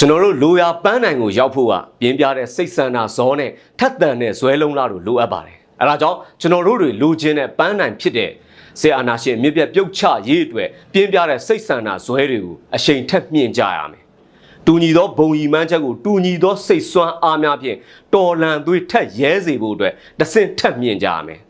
ကျွန်တော်တို့လိုရာပန်းနိုင်ကိုရောက်ဖို့ကပြင်းပြတဲ့စိတ်ဆန္ဒဇောနဲ့ထက်သန်တဲ့ဇွဲလုံးလားတို့လိုအပ်ပါတယ်အဲဒါကြောင့်ကျွန်တော်တို့တွေလိုချင်တဲ့ပန်းနိုင်ဖြစ်တဲ့စေအာနာရှင်မြစ်ပြတ်ပြုတ်ချရေးအတွက်ပြင်းပြတဲ့စိတ်ဆန္ဒဇွဲတွေကိုအချိန်ထက်မြင့်ကြရမယ်တူညီသောဘုံရီမှန်းချက်ကိုတူညီသောစိတ်ဆွမ်းအားများဖြင့်တော်လန်သွေးထက်ရဲစေဖို့အတွက်တစ်ဆင့်ထက်မြင့်ကြရမယ်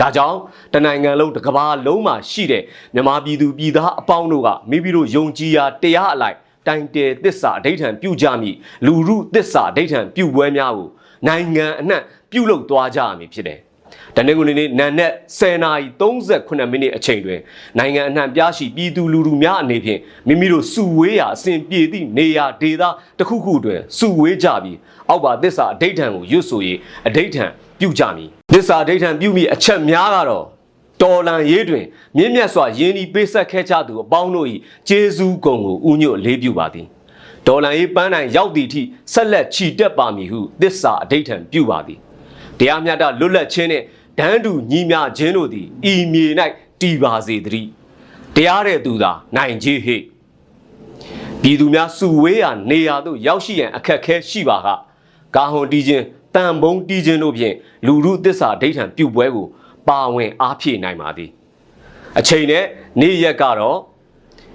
ဒါကြောင့်တနိုင်ငံလုံးတစ်ကမ္ဘာလုံးမှာရှိတဲ့မြန်မာပြည်သူပြည်သားအပေါင်းတို့ကမိမိတို့ယုံကြည်ရာတရားအလိုက် တိုင်တယ်တစ္ဆာအဋိဌံပြုကြမည်လူရုတစ္ဆာအဋိဌံပြုပွဲများကိုနိုင်ငံအနှံ့ပြုလုပ်သွားကြရမည်ဖြစ်တယ်။တနင်္ဂနွေနေ့နံနက်10:38မိနစ်အချိန်တွင်နိုင်ငံအနှံ့ပြားရှိပြည်သူလူထုများအနေဖြင့်မိမိတို့စုဝေးရာအစဉ်ပြေသည့်နေရာဒေသတစ်ခုခုတွင်စုဝေးကြပြီးအောက်ပါတစ္ဆာအဋိဌံကိုရွတ်ဆို၍အဋိဌံပြုကြမည်။တစ္ဆာအဋိဌံပြုမိအချက်များကတော့ တော်လန်ရေးတွင်မြင့်မြတ်စွာယင်းဤပေးဆက်ခဲ့ကြသူအပေါင်းတို့၏ကျေးဇူးကုံကိုဥညွတ်လေးပြုပါသည်ဒေါ်လန်ရေးပန်းနိုင်ရောက်သည့်အထိဆက်လက်ချီတက်ပါမည်ဟုသစ္စာအဋိဌံပြုပါသည်တရားမျှတလွတ်လပ်ခြင်းနှင့်ဒန်းတူညီမျှခြင်းတို့သည်ဤမြေ၌တည်ပါစေတည်းတရားတဲ့သူသာနိုင်ကြီးဟိပြည်သူများစုဝေးရာနေရာသို့ရောက်ရှိရန်အခက်အခဲရှိပါကကာဟွန်တီးခြင်းတန်ဘုံတီးခြင်းတို့ဖြင့်လူမှုသစ္စာဒိဋ္ဌံပြုပွဲကို ပါဝင်အားဖြည့်နိုင်ပါသည်အချိန်နဲ့နေ့ရက်ကတော့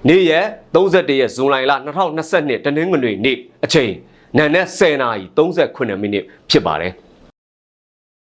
နေ့ရက်31ရက်ဇွန်လလ2022တနင်္ဂနွေနေ့အချိန်နံနက်10:38မိနစ်ဖြစ်ပါတယ်